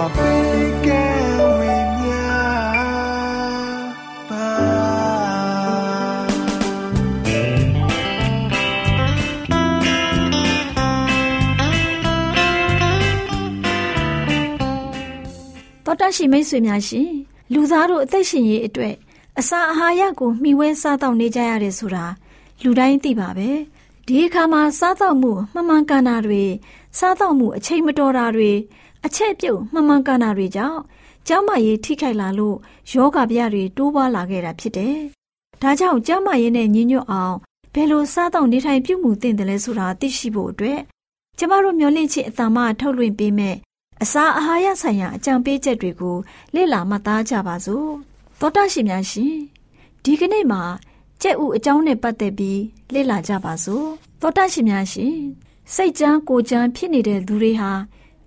တော်တရှိမိတ်ဆွေများရှင်လူသားတို့အသက်ရှင်ရေးအတွက်အစာအာဟာရကိုမျှဝဲစားတောက်နေကြရတယ်ဆိုတာလူတိုင်းသိပါပဲဒီအခါမှာစားတောက်မှုမှန်မှန်ကန်တာတွေစားတောက်မှုအချိန်မတော်တာတွေ အချက်ပြုတ်မှန်မှန်ကန်တာတွေကြောင့်ကျန်းမာရေးထိခိုက်လာလို့ယောဂဗျတွေတိုးပွားလာခဲ့တာဖြစ်တယ်။ဒါကြောင့်ကျန်းမာရေးနဲ့ညီညွတ်အောင်ဘယ်လိုစားတောက်နေထိုင်ပြုမှုသင့်တယ်လဲဆိုတာသိရှိဖို့အတွက်ကျမတို့မျှဝင့်ချစ်အတ္တမထုတ်လွှင့်ပေးမဲ့အစာအာဟာရဆိုင်ရာအကြံပေးချက်တွေကိုလေ့လာမှတ်သားကြပါစို့သောတာရှင်များရှင်ဒီကနေ့မှာကြက်ဥအကြောင်းနဲ့ပတ်သက်ပြီးလေ့လာကြပါစို့သောတာရှင်များရှင်စိတ်ကြမ်းကိုကြမ်းဖြစ်နေတဲ့သူတွေဟာ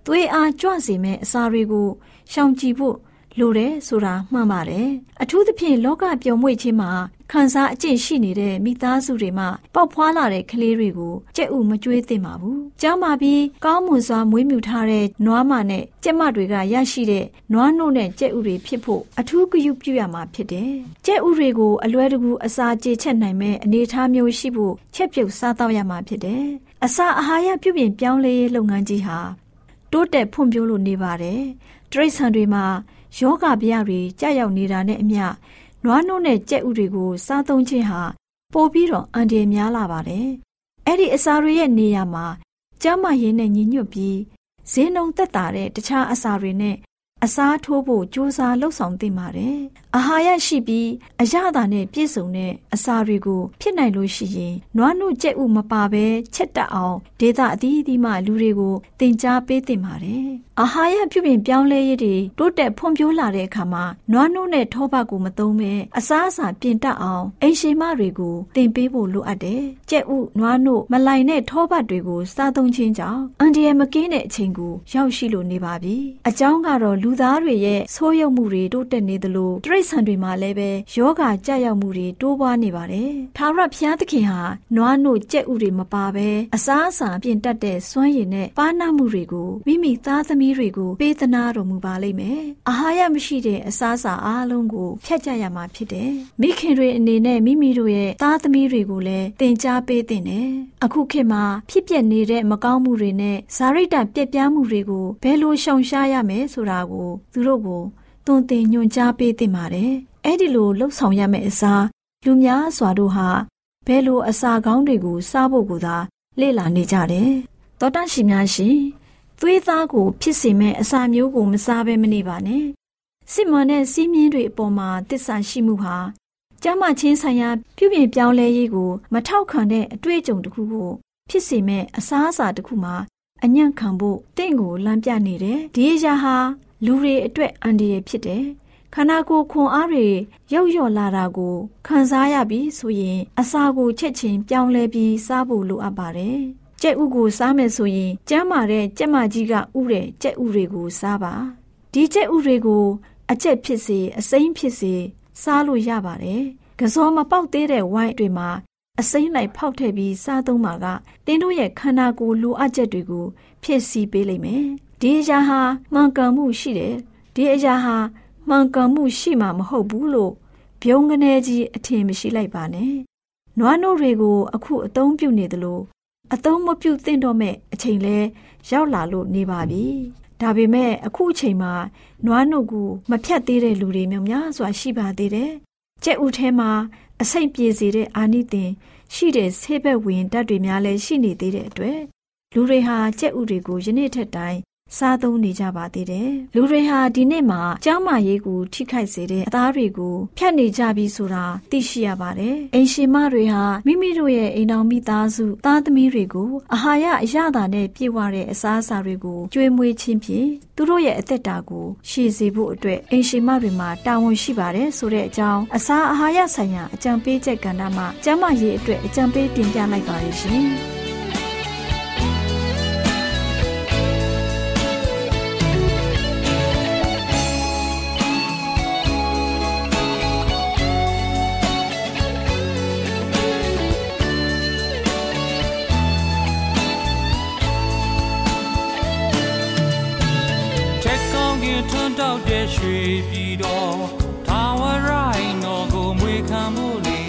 သွေးအားကြွစေမဲ့အစာတွေကိုရှောင်ကြဉ်ဖို့လိုတယ်ဆိုတာမှန်ပါတယ်အထူးသဖြင့်လောကပျော်မွေ့ခြင်းမှာခံစားအကျင့်ရှိနေတဲ့မိသားစုတွေမှာပေါက်ဖွာလာတဲ့ကလေးတွေကိုကြက်ဥမကြွေးသင့်ပါဘူး။ကျောင်းမှာပြီးကောင်းမွန်စွာမွေးမြူထားတဲ့နွားမနဲ့ကြက်မတွေကရရှိတဲ့နွားနို့နဲ့ကြက်ဥတွေဖြစ်ဖို့အထူးဂရုပြုရမှာဖြစ်တယ်။ကြက်ဥတွေကိုအလွယ်တကူအစာကြေချက်နိုင်မဲ့အနေအထားမျိုးရှိဖို့ချက်ပြုတ်စားတော့ရမှာဖြစ်တယ်။အစာအာဟာရပြုပြင်ပြောင်းလဲရေးလုပ်ငန်းကြီးဟာ တိုးတက်ဖွံ့ဖြိုးလို့နေပါတယ်။တရိษံတွေမှာယောဂဗျာတွေကြာရောက်နေတာနဲ့အမျှနွားနို့နဲ့ကြက်ဥတွေကိုစားသုံးခြင်းဟာပိုပြီးတော့အန္တရာယ်များလာပါတယ်။အဲ့ဒီအစာတွေရဲ့နေရာမှာကျန်းမာရေးနဲ့ညီညွတ်ပြီးဈေးနှုန်းသက်သာတဲ့တခြားအစာတွေနဲ့အစားထိုးဖို့ကြိုးစားလှုပ်ဆောင်သင့်ပါတယ်။ အာဟာရရှိပြီးအရသာနဲ့ပြည့်စုံတဲ့အစာတွေကိုဖြစ်နိုင်လို့ရှိရင်နွားနုကြက်ဥမပါဘဲချက်တက်အောင်ဒေသအသီးသီးမှလူတွေကိုသင်ကြားပေးသင့်ပါတယ်။အာဟာရပြုပြင်ပြောင်းလဲရေးတွေတိုးတက်ဖွံ့ဖြိုးလာတဲ့အခါမှာနွားနုနဲ့ထောပတ်ကိုမသုံးဘဲအစားအစာပြင်တတ်အောင်အိမ်ရှိမတွေကိုသင်ပေးဖို့လိုအပ်တယ်။ကြက်ဥနွားနုမလိုက်နဲ့ထောပတ်တွေကိုစားသုံးခြင်းကြောင့်အန်ဒီယမကင်းတဲ့အချိန်ကိုရောက်ရှိလို့နေပါပြီ။အကြောင်းကတော့လူသားတွေရဲ့ဆိုးရုံမှုတွေတိုးတက်နေသလိုတရိษံတွေမှာလည်းပဲယောဂကြရောက်မှုတွေတိုးပွားနေပါတယ်။ထာဝရဘုရားသခင်ဟာနွားနို့ကြက်ဥတွေမပါဘဲအစားအစာပြင်တတ်တဲ့စွမ်းရည်နဲ့ပါနာမှုတွေကိုမိမိသားသမီးတွေကိုပေးသနာတော်မူပါလိမ့်မယ်။အာဟာရမရှိတဲ့အစားအစာအားလုံးကိုဖျက်ချရမှာဖြစ်တယ်။မိခင်တွေအနေနဲ့မိမိတို့ရဲ့သားသမီးတွေကိုလည်းသင်ကြားပေးသင့်တယ်။အခုခေတ်မှာဖြစ်ပျက်နေတဲ့မကောင်းမှုတွေနဲ့ဇာရိတပြက်ပြားမှုတွေကိုဘယ်လိုရှောင်ရှားရမယ်ဆိုတာကိုသူတို့ကို သွန်သင်ညွှန်ကြားပေးသင့်ပါတယ်။အဲ့ဒီလိုလှုပ်ဆောင်ရမယ့်အစားလူများစွာတို့ဟာဘယ်လိုအစာကောင်းတွေကိုစားဖို့ကိုသာလေ့လာနေကြတယ်။သောတရှိများရှင်သွေးသားကိုဖြစ်စေမဲ့အစာမျိုးကိုမစားဘဲမနေပါနဲ့။စစ်မှန်တဲ့စီးမြင်တွေအပေါ်မှာတစ္ဆာရှိမှုဟာကျမချင်းဆိုင်ရာပြုပြင်ပြောင်းလဲရေးကိုမထောက်ခံတဲ့အတွေ့အကြုံတစ်ခုကိုဖြစ်စေမဲ့အစားအစာတစ်ခုမှာအညံ့ခံဖို့တင့်ကိုလမ်းပြနေတယ်။ဒီအရာဟာ လူတွေအတွက်အန္တရာယ်ဖြစ်တယ်ခန္ဓာကိုယ်ခွန်အားတွေရောက်လျော့လာတာကိုခံစားရပြီဆိုရင်အစာကိုချက်ချင်းပြောင်းလဲပြီးစားဖို့လိုအပ်ပါတယ်။ကျကြက်ဥကိုစားမယ်ဆိုရင်ကျမ်းမာတဲ့ကြက်မကြီးကဥတဲ့ကြက်ဥတွေကိုစားပါဒီကြက်ဥတွေကိုအကျက်ဖြစ်စေအစိမ်းဖြစ်စေစားလို့ရပါတယ်ကစောမပေါက်သေးတဲ့ဝိုင်းတွေမှာအစိမ်းလိုက်ဖောက်ထည့်ပြီးစားသုံးပါကတင်းတို့ရဲ့ခန္ဓာကိုယ်လိုအပ်ချက်တွေကိုဖြည့်ဆည်းပေးလိမ့်မယ် ဒီအရာဟာမှန်ကန်မှုရှိတယ်ဒီအရာဟာမှန်ကန်မှုရှိမှာမဟုတ်ဘူးလို့ဘုံကနေကြီးအထင်မရှိလိုက်ပါနဲ့နွားနို့တွေကိုအခုအသုံးပြုနေသလိုအသုံးမပြုသင့်တော့မဲ့အချိန်လဲရောက်လာလို့နေပါပြီဒါပေမဲ့အခုအချိန်မှာနွားနို့ကိုမဖြတ်သေးတဲ့လူတွေများများစွာရှိပါသေးတယ်ကြက်ဥထဲမှာအစိမ့်ပြေစေတဲ့အာနိသင်ရှိတဲ့ဆေးဘက်ဝင်ဓာတ်တွေများလည်းရှိနေသေးတဲ့အတွက်လူတွေဟာကြက်ဥတွေကိုယနေ့ထက်တိုင် စားသုံးနေကြပါသေးတယ်။လူတွေဟာဒီနေ့မှာကျောင်းမာရေးကိုထိခိုက်စေတဲ့အသားတွေကိုဖြတ်နေကြပြီဆိုတာသိရှိရပါတယ်။အိမ်ရှင်မတွေဟာမိမိတို့ရဲ့အိမ်တော်မိသားစုသားသမီးတွေကိုအာဟာရအရသာနဲ့ပြည့်ဝတဲ့အစားအစာတွေကိုကျွေးမွေးခြင်းဖြင့်သူတို့ရဲ့အသက်တာကိုရှည်စေဖို့အတွက်အိမ်ရှင်မတွေမှာတာဝန်ရှိပါတယ်ဆိုတဲ့အကြောင်းအစာအာဟာရဆိုင်ရာအကြံပေးချက်ကဏ္ဍမှာကျန်းမာရေးအတွက်အကြံပေးတင်ပြလိုက်ပါရရှင်။ ပြည်တော်ထာဝရိုင်းတော်ကိုမွေခံမှုလေ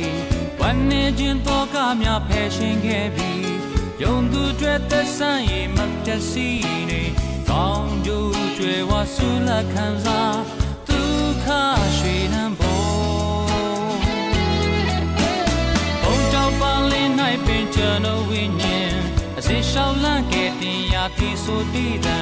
ဝမ်းနေခြင်းတော်ကများဖယ်ရှင်ခဲ့ပြီးယုံသူတွေသက်ဆိုင်ရင်မပြတ်စီနေကောင်းကျိုးကျွယ်ဝဆူလက်ခံစားဒုက္ခရွှေနှံပေါ်ဘုံကြောင့်ပါလင်း၌ပင်ကျွန်တော်ဝိညာဉ်အစေရှောင်းလန့်ခဲ့တင်ရာတိဆိုတည်တံ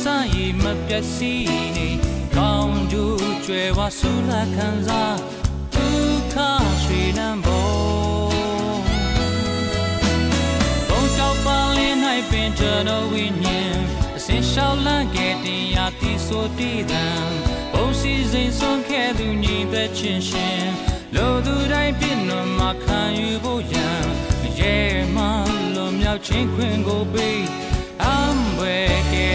တွေသက်ဆိုင်ရမပျက်စီးနေကောင်းကျိုးကျွယ်ဝဆူလာခံစားဒုက္ခရွှေနံဘောဘုံကြောက်ပါလင်း၌ပင်ကျွန်တော်ဝိညာဉ်အစင်ရှောင်းလန့်ခဲ့တင်ရာတိဆိုတည်တံစီစဉ်ဆုံးခဲ့သူညီသက်ချင်းရှင်လိုသူတိုင်းပြည့်နှံမှာခံယူဖို့ရန်ရဲမှလွန်မြောက်ခြင်းခွင့်ကိုပေး အံွယ်ခဲ့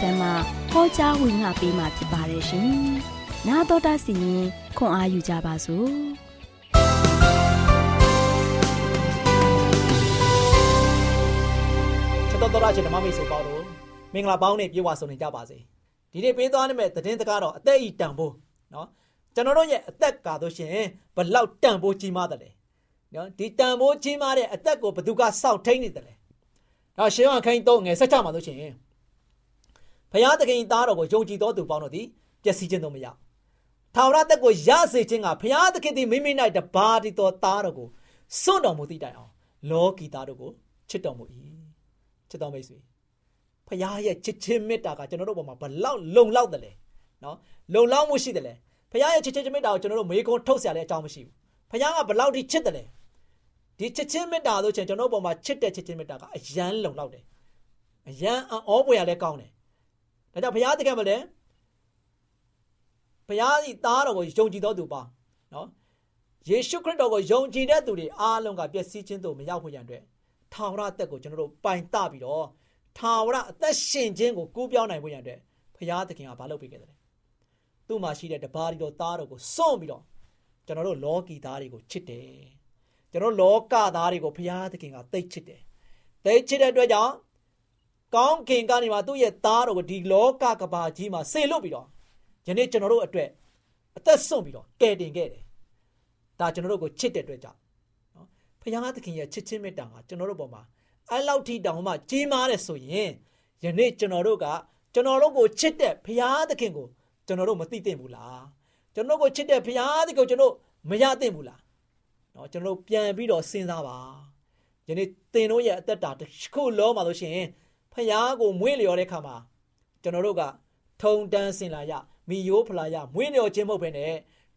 ဆန်းမှဟောကြားဝင်ငါပေးมาဖြစ်ပါတယ်ရှင်။나တော်တာစီရင်ခွန်အားယူကြပါစို့။ချက်တော်တော်ရချင်ဓမ္မမိတ်ဆွေပေါင်းတို့မင်္ဂလာပေါင်းနဲ့ပြေဝဆုံနေကြပါစေ။ဒီနေ့ပေးသွားနိုင်မဲ့သတင်းစကားတော့အသက်ဤတန်ဖိုးနော်ကျွန်တော်တို့ရဲ့အသက်ကားလို့ရှင်ဘလောက်တန်ဖိုးကြီးမားတယ်လဲနော်ဒီတန်ဖိုးကြီးမားတဲ့အသက်ကိုဘသူကစောင့်ထိန်နေတယ်လဲ။ဒါရှင်းအောင်ခိုင်းတော့ငယ်ဆက်ချမှာလို့ရှင် ဖျားသခင်သားတော်ကိုယုံကြည်သောသူပေါင်းတို့သည်ပျက်စီးခြင်းတို့မရထာဝရတက်ကိုရစေခြင်းကဖျားသခင်သည်မိမိ၌တပါးတည်သောသားတော်ကိုစွန့်တော်မူသည့်တိုင်အောင်လောကီသားတို့ကိုချစ်တော်မူ၏ချစ်တော်မိတ်ဆွေဖျားရဲ့ချစ်ခြင်းမေတ္တာကကျွန်တော်တို့ဘုံမှာဘလောက်လုံလောက်တယ်လဲနော်လုံလောက်မှုရှိတယ်လဲဖခင်ရဲ့ချစ်ချင်းမေတ္တာကိုကျွန်တော်တို့မေးခွန်းထုတ်ဆရာလည်းအကြောင်းမရှိဘူးဖခင်ကဘလောက်ထိချစ်တယ်လဲဒီချစ်ချင်းမေတ္တာဆိုချင်ကျွန်တော်ပုံမှာချစ်တဲ့ချစ်ချင်းမေတ္တာကအယမ်းလုံလောက်တယ်အယမ်းအောပွေရလည်းကောင်းတယ် ဒါကြောင့်ဘုရားတကယ်မလဲဘုရားဤသားတော်ကိုယုံကြည်တော်သူပါနော်ယေရှုခရစ်တော်ကိုယုံကြည်တဲ့သူတွေအားလုံးကပျက်စီးခြင်းသို့မရောက်ဖို့ရန်အတွက်ထာဝရအသက်ကိုကျွန်တော်တို့ပိုင်တပြီးတော့ထာဝရအသက်ရှင်ခြင်းကိုကူးပြောင်းနိုင်ဖို့ရန်အတွက်ဘုရားသခင်ကဘာလုပ်ပေးခဲ့တယ်သူ့မှာရှိတဲ့တပါးရီတော်သားတော်ကိုစွန့်ပြီးတော့ကျွန်တော်တို့လောကီသားတွေကိုချစ်တယ်ကျွန်တော်လောကသားတွေကိုဘုရားသခင်ကသိချစ်တယ်သိချစ်တဲ့အတွက်ကြောင့် ကောင်းကင်ကနေမှသူ့ရဲ့သားတော်ကိုဒီလောကကဘာကြီးမှာဆေလွတ်ပြီးတော့ယနေ့ကျွန်တော်တို့အတွက်အသက်ဆုံးပြီးတော့ကယ်တင်ခဲ့တယ်ဒါကျွန်တော်တို့ကိုချစ်တဲ့အတွက်ကြောင့်နော်ဘုရားသခင်ရဲ့ချစ်ချင်းမေတ္တာကကျွန်တော်တို့ပေါ်မှာအဲ့လောက်ထိတောင်မှကြီးမားတယ်ဆိုရင်ယနေ့ကျွန်တော်တို့ကကျွန်တော်တို့ကိုချစ်တဲ့ဘုရားသခင်ကိုကျွန်တော်တို့မသိသင့်ဘူးလားကျွန်တော်ကိုချစ်တဲ့ဘုရားသခင်ကိုကျွန်တော်မရသင့်ဘူးလားနော်ကျွန်တော်တို့ပြန်ပြီးတော့စဉ်းစားပါယနေ့သင်တို့ရဲ့အသက်တာတစ်ခုလုံးပါလို့ရှိရင် ဖယားကိုမွေးလျော်တဲ့ခါမှာကျွန်တော်တို့ကထုံတန်းစင်လာရမိယိုးဖလာရမွေးလျော်ခြင်းမဟုတ်ဘဲနဲ့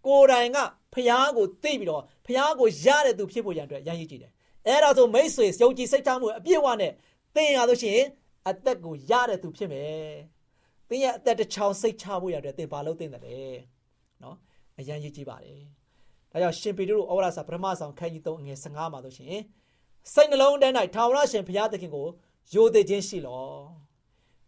ကိုယ်တိုင်ကဖယားကိုသိပြီးတော့ဖယားကိုရတဲ့သူဖြစ်ဖို့ရန်အတွက်ရန်ရည်ကြည့်တယ်အဲ့ဒါဆိုမိတ်ဆွေယုံကြည်စိတ်ချမှုအပြည့်အဝနဲ့သင်ရလို့ရှိရင်အသက်ကိုရတဲ့သူဖြစ်မယ်သင်ရဲ့အသက်တစ်ချောင်းစိတ်ချဖို့ရတဲ့သင်ဘာလို့သင်တယ်လဲနော်အရန်ရည်ကြည့်ပါတယ်ဒါကြောင့်ရှင်ပေတရုဩဝါဒစာပထမဆောင်ခန်းကြီး3ငွေ15မှာဆိုရှင်စိတ်နှလုံးထဲ၌ထာဝရရှင်ဘုရားသခင်ကို ယိုသေးခြင်းရှိလော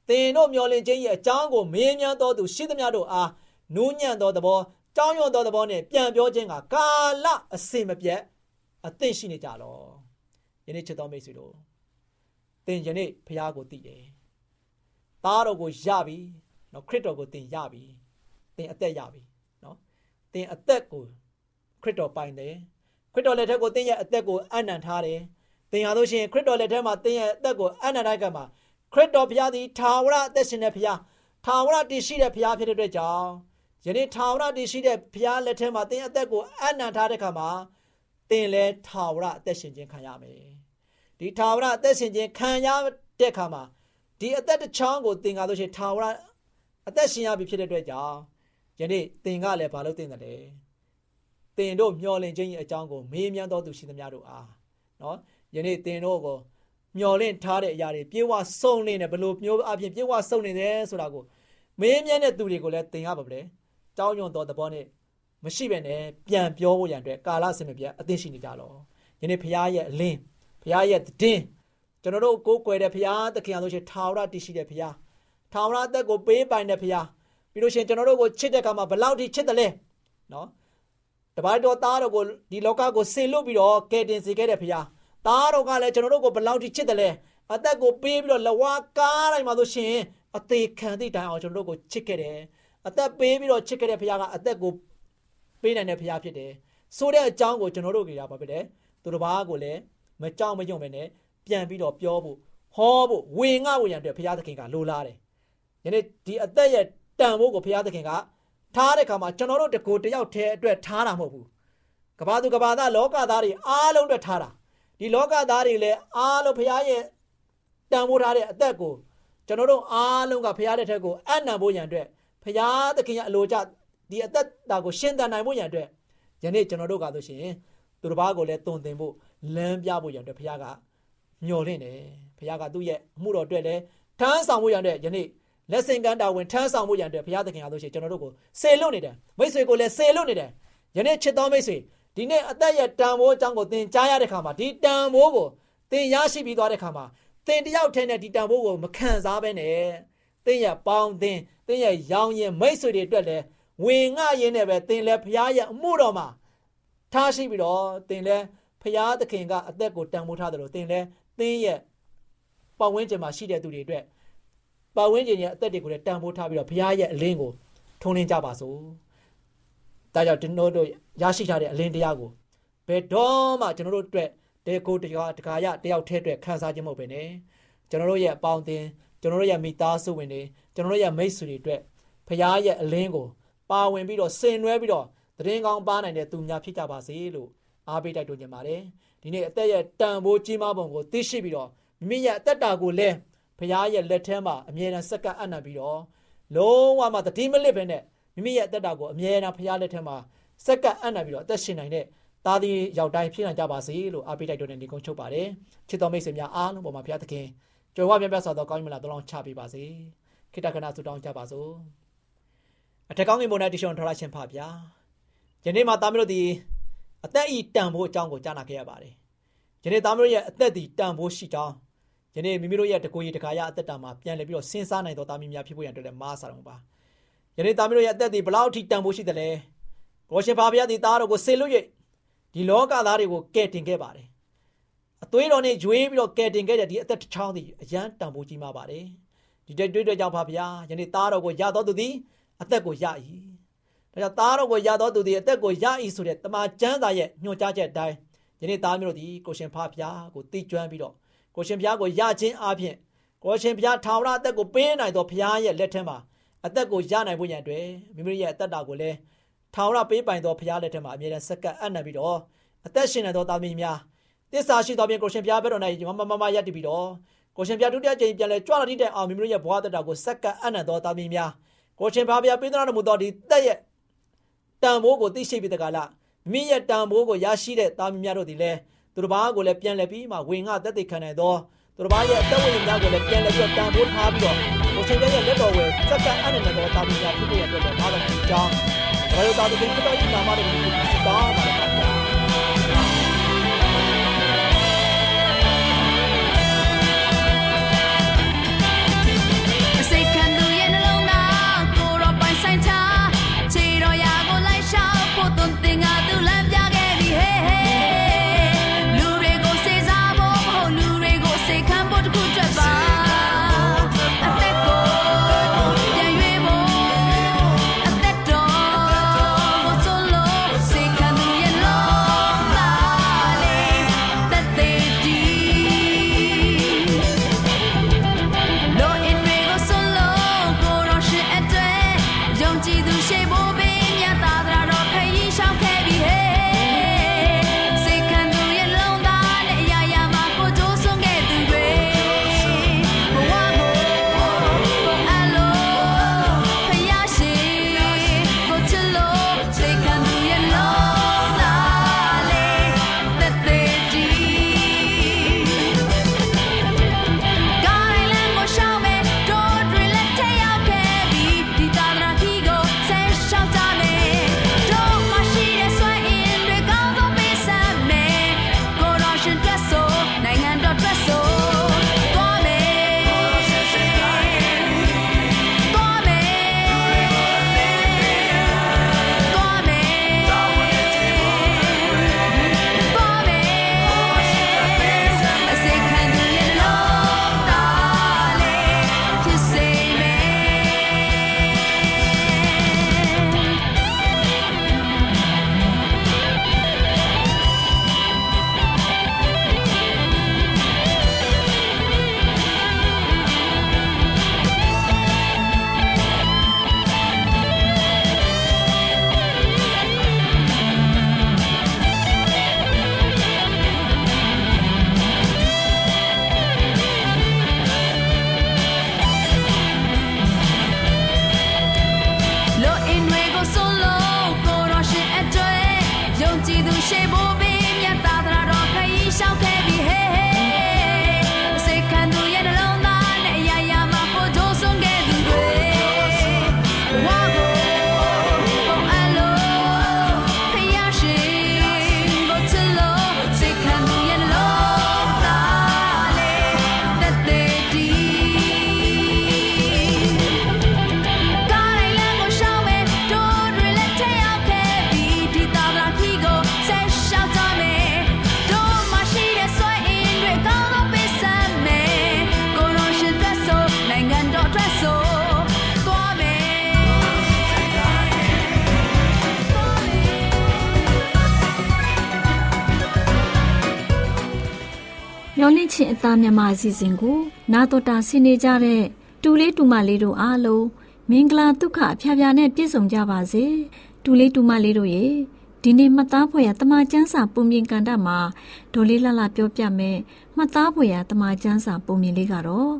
သင်တို့မျောလင့်ခြင်းရဲ့အကြောင်းကိုမေးမြန်းတော်သူရှိသမျှတို့အားနူးညံ့သောသဘောကြောင်းရွံ့သောသဘောနဲ့ပြန်ပြောခြင်းကကာလအစင်မပြတ်အသင့်ရှိနေကြလောယနေ့ချစ်တော်မိတ်ဆွေတို့သင်ယနေ့ဖះကိုသိတယ်သားတော်ကိုရပြီနော်ခရစ်တော်ကိုသင်ရပြီသင်အသက်ရပြီနော်သင်အသက်ကိုခရစ်တော်ပိုင်တယ်ခရစ်တော်လက်ထက်ကိုသင်ရဲ့အသက်ကိုအနံ့ထားတယ် သင်ဟာလို့ရှိရင်ခရစ်တော်လက်ထက်မှာသင်ရဲ့အသက်ကိုအနံ့ထားကမှာခရစ်တော်ဘုရားသည်ထာဝရအသက်ရှင်တဲ့ဘုရားထာဝရတည်ရှိတဲ့ဘုရားဖြစ်တဲ့အတွက်ကြောင့်ယနေ့ထာဝရတည်ရှိတဲ့ဘုရားလက်ထက်မှာသင်အသက်ကိုအနံ့ထားတဲ့ခါမှာသင်လည်းထာဝရအသက်ရှင်ခြင်းခံရမယ်ဒီထာဝရအသက်ရှင်ခြင်းခံရတဲ့ခါမှာဒီအသက်တစ်ချောင်းကိုသင်ကားလို့ရှိရင်ထာဝရအသက်ရှင်ရပြီဖြစ်တဲ့အတွက်ကြောင့်ယနေ့သင်ကလည်းဘာလို့သင်တယ်လဲသင်တို့မျောလင့်ခြင်းရဲ့အကြောင်းကိုမေးမြန်းတော်သူရှိသမျှတို့အားနော် ယနေ့သင်တို့ကိုမျောလင့်ထားတဲ့အရာတွေပြေဝစုံနေတယ်ဘလို့မျိုးအပြင်ပြေဝစုံနေတယ်ဆိုတာကိုမေးမြန်းတဲ့သူတွေကိုလည်းသင်ရပါပဲ။ကြောင်းညွန်တော်သဘောနဲ့မရှိပဲနဲ့ပြန်ပြောဖို့ရန်အတွက်ကာလစင်မပြတ်အသိရှိနေကြလော။ယနေ့ဖရားရဲ့အလင်းဖရားရဲ့တည်ကျွန်တော်တို့ကိုးကွယ်တဲ့ဖရားသခင်အားလို့ရှိရင်ထာဝရတည်ရှိတဲ့ဖရားထာဝရအသက်ကိုပေးပိုင်တဲ့ဖရားပြီးလို့ရှိရင်ကျွန်တော်တို့ကိုချစ်တဲ့အခါမှာဘလောက်ထိချစ်တယ်လဲနော်တပါးတော်သားတော်ကိုဒီလောကကိုဆင်လွတ်ပြီးတော့ကယ်တင်စေခဲ့တဲ့ဖရား သားတော်ကလည်းကျွန်တော်တို့ကိုဘလောက်ထိချစ်တယ်လဲအသက်ကိုပေးပြီးတော့လဝါကားတိုင်းမှာဆိုရှင်အသေးခံသည့်တိုင်အောင်ကျွန်တော်တို့ကိုချစ်ခဲ့တယ်အသက်ပေးပြီးတော့ချစ်ခဲ့တဲ့ဖရားကအသက်ကိုပေးနိုင်တဲ့ဖရားဖြစ်တယ်ဆိုတဲ့အကြောင်းကိုကျွန်တော်တို့ကြရပါပဲတဲ့သူတစ်ပါးကိုလည်းမကြောက်မရွံ့ပဲနဲ့ပြန်ပြီးတော့ပြောဖို့ဟောဖို့ဝင်ငှဖို့ရန်အတွက်ဘုရားသခင်ကလိုလားတယ်။ယနေ့ဒီအသက်ရဲ့တန်ဖိုးကိုဘုရားသခင်ကထားတဲ့ခါမှာကျွန်တော်တို့တကူတယောက်တည်းအတွက်ထားတာမဟုတ်ဘူး။ကဘာသူကဘာသားလောကသားတွေအားလုံးအတွက်ထားတာ။ ဒီလောကသားတွေလည်းအားလုံးဘုရားရဲ့တန်ဖိုးထားတဲ့အသက်ကိုကျွန်တော်တို့အားလုံးကဘုရားတဲ့ထက်ကိုအနံ့ဖို့ရန်အတွက်ဘုရားသခင်ရဲ့အလိုကျဒီအသက်တာကိုရှင်းတန်နိုင်ဖို့ရန်အတွက်ယနေ့ကျွန်တော်တို့ကဆိုရှင်သူတစ်ပါးကိုလည်းတုံသင်ဖို့လမ်းပြဖို့ရန်အတွက်ဘုရားကမျှော်လင့်တယ်ဘုရားကသူ့ရဲ့အမှုတော်အတွက်လည်းထမ်းဆောင်ဖို့ရန်အတွက်ယနေ့လက်ဆင့်ကမ်းတာဝန်ထမ်းဆောင်ဖို့ရန်အတွက်ဘုရားသခင်အားလို့ရှိရင်ကျွန်တော်တို့ကိုစေလွတ်နေတယ်မိတ်ဆွေကိုလည်းစေလွတ်နေတယ်ယနေ့ချစ်တော်မိတ်ဆွေ ဒီနေ့အသက်ရဲ့တန်ဖိုးအကြောင်းကိုသင်ကြားရတဲ့ခါမှာဒီတန်ဖိုးကိုသင်ရရှိပြီးသွားတဲ့ခါမှာသင်တယောက်ထဲနဲ့ဒီတန်ဖိုးကိုမခံစားဘဲနဲ့သင်ရဲ့ပေါင်းသင်သင်ရဲ့ရောင်ရင်မိတ်ဆွေတွေအတွက်လည်းဝင်ငှရင်းနဲ့ပဲသင်လည်းဖရားရဲ့အမှုတော်မှာထားရှိပြီးတော့သင်လည်းဖရားသခင်ကအသက်ကိုတန်ဖိုးထားတယ်လို့သင်လည်းသင်ရဲ့ပတ်ဝန်းကျင်မှာရှိတဲ့သူတွေအတွက်ပတ်ဝန်းကျင်ရဲ့အသက်တွေကိုလည်းတန်ဖိုးထားပြီးတော့ဖရားရဲ့အလင်းကိုထုံးလင်းကြပါစို့။ ဒါကြောင့်ကျွန်တော်တို့ရရှိထားတဲ့အလင်းတရားကိုဘယ်တော့မှကျွန်တော်တို့အတွက်တေကိုတရားတကာရတယောက်ထဲအတွက်ခန်းစားခြင်းမဟုတ်ပဲねကျွန်တော်တို့ရဲ့အပေါင်းအသင်းကျွန်တော်တို့ရဲ့မိသားစုဝင်တွေကျွန်တော်တို့ရဲ့မိတ်ဆွေတွေအတွက်ဖရားရဲ့အလင်းကိုပါဝင်ပြီးတော့ဆင်နွှဲပြီးတော့သတင်းကောင်းပါနိုင်တဲ့သူများဖြစ်ကြပါစေလို့အားပေးတိုက်တွန်းကြပါတယ်ဒီနေ့အသက်ရဲ့တန်ဖိုးကြီးမားပုံကိုသိရှိပြီးတော့မိမိရဲ့အသက်တာကိုလည်းဖရားရဲ့လက်ထဲမှာအမြဲတမ်းစက္ကန့်အံ့နံပြီးတော့လုံးဝမှတတိမလစ်ပဲနဲ့ မိမိရဲ့အသက်တာကိုအမြဲတမ်းဖရားလက်ထဲမှာစက္ကန့်အံ့နံပြီးတော့အသက်ရှင်နိုင်တဲ့သားသမီးယောက်တိုင်းဖြစ်နိုင်ကြပါစေလို့အားပေးတိုက်တွန်းတဲ့ဒီကုန်းချုပ်ပါတယ်ချစ်တော်မိတ်ဆွေများအားလုံးပေါ်မှာဘုရားသခင်ကြွယ်ဝပြပြစွာသောကောင်းကြီးမလားတောင်းချပေးပါစေခိတ္တကနာဆုတောင်းကြပါစို့အထက်ကောင်းကင်ဘုံနဲ့တရှုံထော်လာခြင်းဖပါဗျာယနေ့မှာသားမျိုးတို့ဒီအသက်ဤတန်ဖို့အကြောင်းကိုကြားနာခဲ့ရပါတယ်ယနေ့သားမျိုးရဲ့အသက်ဒီတန်ဖို့ရှိကြောင်းယနေ့မိမိတို့ရဲ့တကိုယ်ရည်တခါရအသက်တာမှာပြန်လည်ပြီးတော့စဉ်းစားနိုင်သောသားမီးများဖြစ်ဖို့ရန်အတွက်လည်းမားစားတော်ပါ ယနေ့သားမျိုးတို့ရဲ့အသက်ဒီဘလောက်ထိတန်ဖို့ရှိတယ်လဲကိုရှင်ဖပါဗျာဒီသားတော်ကိုဆေလွတ်၍ဒီလောကသားတွေကိုကယ်တင်ခဲ့ပါတယ်အသွေးတော်နဲ့ရွေးပြီးတော့ကယ်တင်ခဲ့တဲ့ဒီအသက်တစ်ချောင်းဒီအရန်တန်ဖိုးကြီးမားပါတယ်ဒီတဲ့တွေ့တဲ့ကြောင့်ပါဗျာယနေ့သားတော်ကိုရတော်သူသည်အသက်ကိုရ၏ဒါကြောင့်သားတော်ကိုရတော်သူသည်အသက်ကိုရ၏ဆိုတဲ့တမန်ကျမ်းစာရဲ့ညွှန်ကြားချက်အတိုင်းယနေ့သားမျိုးတို့ဒီကိုရှင်ဖဖျားကိုတိကျွမ်းပြီးတော့ကိုရှင်ဖျားကိုရခြင်းအပြင်ကိုရှင်ဖျားထာဝရအသက်ကိုပေးနိုင်သောဖျားရဲ့လက်ထက်မှာ အသက်ကိုရနိုင်ဖို့ရန်အတွက်မိမိရဲ့အသက်တာကိုလည်းထာဝရပေးပိုင်သောဖရားလက်ထက်မှာအမြဲတမ်းစက္ကပ်အံ့နံပြီးတော့အသက်ရှင်နေသောသားသမီးများတစ္ဆာရှိသောပြင်ကိုရှင်ဖရားဘက်တော်၌မမမရပ်တည်ပြီးတော့ကိုရှင်ဖရားဒုတိယကြိမ်ပြန်လဲကြွလာတဲ့အောင်မိမိတို့ရဲ့ဘဝတက်တာကိုစက္ကပ်အံ့နံသောသားသမီးများကိုရှင်ဖရားဘုရားပေးသနာတော်မူသောဒီတက်ရဲ့တန်ဖိုးကိုသိရှိပြီးတကလားမိရဲ့တန်ဖိုးကိုရရှိတဲ့သားသမီးများတို့ဒီလဲသူတို့ဘာကိုလည်းပြန်လဲပြီးမှဝင်ငါတက်သိခံနိုင်သောသူတို့ဘာရဲ့အသက်ဝင်များကိုလည်းပြန်လဲပြီးတော့တန်ဖိုးထားပြီးတော့ 现在在这个位置，在干那个大兵家，这个也是龙马的主将，还有大兵不到一两马的名字，不知道哪个。Tengah. လားချင်အသားမြန်မာအစီအစဉ်ကိုနာတော်တာဆင်းနေကြတဲ့တူလေးတူမလေးတို့အားလုံးမင်္ဂလာဒုက္ခအဖျားဖျားနဲ့ပြည့်စုံကြပါစေတူလေးတူမလေးတို့ရေဒီနေ့မှတ်သားဖွယ်ရတမချန်းစာပုံမြင်ကန်တမှာဒေါ်လေးလှလှပြောပြမယ်မှတ်သားဖွယ်ရတမချန်းစာပုံမြင်လေးကတော့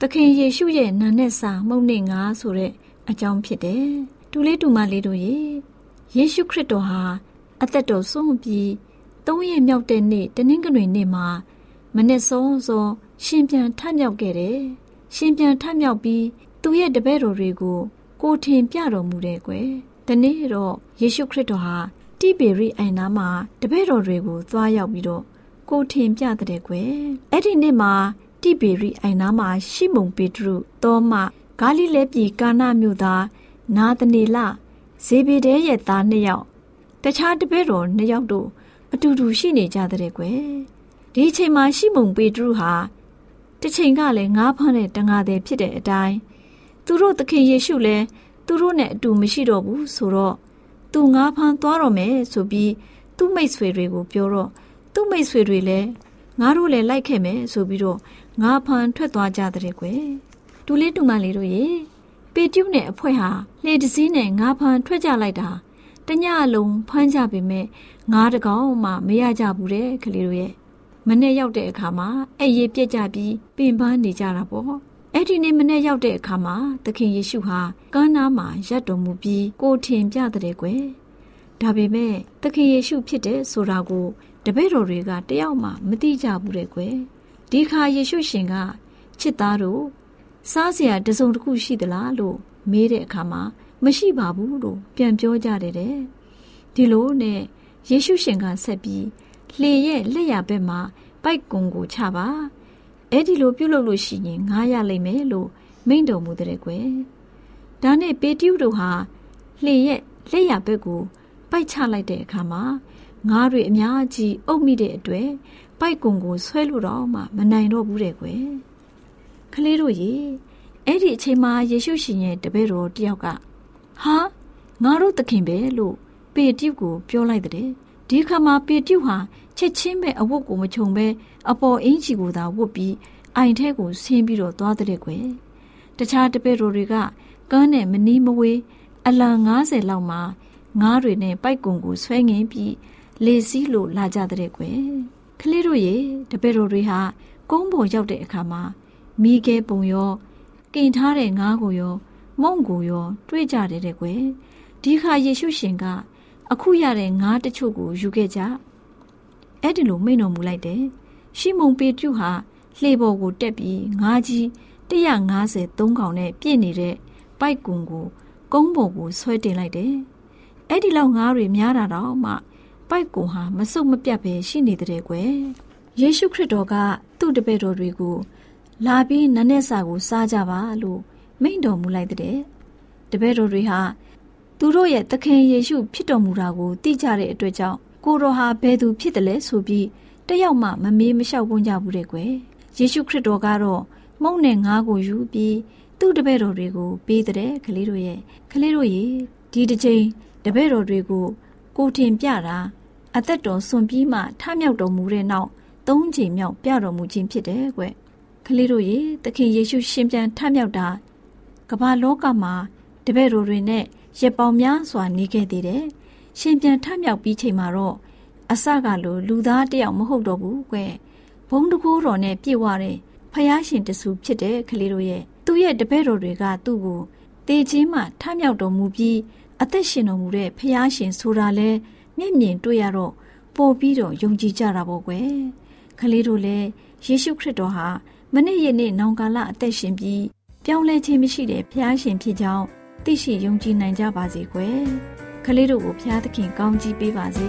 သခင်ယေရှုရဲ့နာနဲ့စာမှုန့်နေငါဆိုတဲ့အကြောင်းဖြစ်တယ်တူလေးတူမလေးတို့ရေယေရှုခရစ်တော်ဟာအသက်တော်ဆုံးပြီးသုံးရက်မြောက်တဲ့နေ့တနင်္ဂနွေနေ့မှာ မနေ့စောစောရှင်ပြန်ထမြောက်ခဲ့တယ်ရှင်ပြန်ထမြောက်ပြီးသူ့ရဲ့တပည့်တော်တွေကို ကိုထင်ပြတော်မူတယ်ကွယ်ဒီနေ့တော့ယေရှုခရစ်တော်ဟာတိဘေရိအိုင်နာမှာတပည့်တော်တွေကိုသွားရောက်ပြီးတော့ကိုထင်ပြတဲ့ကွယ်အဲ့ဒီနေ့မှာတိဘေရိအိုင်နာမှာရှိမုန်ပေတရုသောမဂါလိလဲပြည်ကာနာမြို့သားနာသနေလဇေဘေဒဲရဲ့သားနှစ်ယောက်တခြားတပည့်တော်နှစ်ယောက်တို့အတူတူရှိနေကြတဲ့ကွယ် ဒီအချိန်မှာရှိမုန်ပေတရုဟာတစ်ချိန်ကလည်းငားဖမ်းတဲ့တန်ဃာသည်ဖြစ်တဲ့အတိုင်းသူတို့သခင်ယေရှုလည်းသူတို့နဲ့အတူမရှိတော့ဘူးဆိုတော့သူငားဖမ်းသွားတော့မယ်ဆိုပြီးသူ့မိတ်ဆွေတွေကိုပြောတော့သူ့မိတ်ဆွေတွေလည်းငါတို့လည်းလိုက်ခဲ့မယ်ဆိုပြီးတော့ငါဖန်ထွက်သွားကြတဲ့ကွယ်တူလေးတူမလေးတို့ရေပေကျုနဲ့အဖွဲဟာလေတစည်းနဲ့ငါဖန်ထွက်ကြလိုက်တာတညအလုံးဖမ်းကြပေမဲ့ငါးတကောင်မှမရကြဘူးတဲ့ကလေးတို့ရဲ့ မနေ့ရောက်တဲ့အခါမှာအဲ့ရေပြက်ကြပြီးပင်ပန်းနေကြတာပေါ့အဲ့ဒီနေ့မနေ့ရောက်တဲ့အခါမှာသခင်ယေရှုဟာကမ်းနားမှာရပ်တော်မူပြီးကိုထင်ပြတဲ့ကွယ်ဒါပေမဲ့သခင်ယေရှုဖြစ်တဲ့ဆိုတာကိုတပည့်တော်တွေကတယောက်မှမသိကြဘူးတဲ့ကွယ်ဒီခါယေရှုရှင်ကချစ်သားတို့စားစရာတစုံတစ်ခုရှိသလားလို့မေးတဲ့အခါမှာမရှိပါဘူးလို့ပြန်ပြောကြတယ်တဲ့ဒီလိုနဲ့ယေရှုရှင်ကဆက်ပြီး လှေရဲ့လက်ရဘက်မှာပိုက်ကွန်ကိုချပါအဲ့ဒီလိုပြုတ်လို့လို့ရှိရင်ငားရလိမ့်မယ်လို့မိန့်တော်မူတဲ့ကွယ်ဒါနဲ့ပေတျုတို့ဟာလှေရဲ့လက်ရဘက်ကိုပိုက်ချလိုက်တဲ့အခါမှာငါးတွေအများကြီးအုပ်မိတဲ့အတွက်ပိုက်ကွန်ကိုဆွဲလို့တော့မှမနိုင်တော့ဘူးတဲ့ကွယ်ကလေးတို့ရေအဲ့ဒီအချိန်မှာယေရှုရှင်ရဲ့တပည့်တော်တယောက်ကဟာငါတို့သခင်ပဲလို့ပေတျုကိုပြောလိုက်တဲ့ဒီခါမှာပေတျုဟာ ချက်ချင်းပဲအဝတ်ကိုမခြုံပဲအပေါ်အင်းကြီးကိုသာဝတ်ပြီးအိုင်ထဲကိုဆင်းပြီးတော့သွားတဲ့ကွယ်တခြားတပည့်တော်တွေကကန်းနဲ့မနီးမဝေးအလံ90လောက်မှာငားတွေနဲ့ပိုက်ကွန်ကိုဆွဲငင်ပြီးလေစည်းလို့လာကြတဲ့ကွယ်ကလေးတို့ရေတပည့်တော်တွေဟာကုန်းပေါ်ရောက်တဲ့အခါမှာမိခဲပုံရောကင်ထားတဲ့ငားကိုရော မုံကိုရော တွေ့ကြတယ်တဲ့ကွယ်ဒီခါယေရှုရှင်က အခုရတဲ့ငားတချို့ကိုယူခဲ့ကြ အဲ့ဒီလိုမိန့်တော်မူလိုက်တယ်ရှီမုန်ပေတရုဟာလှေပေါ်ကိုတက်ပြီးငားကြီး153ကောင်နဲ့ပြည့်နေတဲ့ပိုက်ကွန်ကိုကုန်းပေါ်ကိုဆွဲတင်လိုက်တယ်အဲ့ဒီလောက်ငားတွေများတာတော့မှပိုက်ကွန်ဟာမစုံမပြတ်ပဲရှိနေတဲ့ကွယ်ယေရှုခရစ်တော်ကသူ့တပည့်တော်တွေကိုလာပြီးနနဲ့စာကိုစားကြပါလို့မိန့်တော်မူလိုက်တဲ့တပည့်တော်တွေဟာသူတို့ရဲ့သခင်ယေရှုဖြစ်တော်မူတာကိုသိကြတဲ့အတွက်ကြောင့် ကိုတော်ဟာဘယ်သူဖြစ်တယ်လဲဆိုပြီးတယောက်မှမမေးမလျှောက်ဝန်းကြဘူးတဲ့ကွယ်ယေရှုခရစ်တော်ကတော့မုံနဲ့ငါးကိုယူပြီးသူ့တပည့်တော်တွေကိုပေးတဲ့ကလေးတို့ရဲ့ကလေးတို့ရေဒီတစ်ချိန်တပည့်တော်တွေကိုကိုတင်ပြတာအသက်တော်စွန့်ပြီးမှထမြောက်တော်မူတဲ့နောက်သုံးချိန်မြောက်ပြတော်မူခြင်းဖြစ်တယ်ကွ။ကလေးတို့ရေသခင်ယေရှုရှင်ပြန်ထမြောက်တာကမ္ဘာလောကမှာတပည့်တော်တွေနဲ့ရက်ပေါင်များစွာနေခဲ့သေးတယ်။ ရှင်ပြန်ထမြောက်ပြီးချိန်မှာတော့အစကလိုလူသားတယောက်မဟုတ်တော့ဘူးကွ။ဘုံတကိုးတော်နဲ့ပြည့်ဝတဲ့ဖယားရှင်တဆူဖြစ်တဲ့ကလေးတို့ရဲ့သူ့ရဲ့တပည့်တော်တွေကသူ့ကိုတေခြင်းမှထမြောက်တော်မူပြီးအသက်ရှင်တော်မူတဲ့ဖယားရှင်ဆိုတာလဲမျက်မြင်တွေ့ရတော့ပို့ပြီးတော့ယုံကြည်ကြတာပေါ့ကွယ်ကလေးတို့လည်းယေရှုခရစ်တော်ဟာမနေ့ရက်နေ့နောင်ကာလအသက်ရှင်ပြီးပြောင်းလဲခြင်းမရှိတဲ့ဖျားရှင်ဖြစ်ကြောင်းသိရှိယုံကြည်နိုင်ကြပါစေကွယ် ကလေးတို့ကိုဖျားသခင်ကောင်းကြီးပေးပါစေ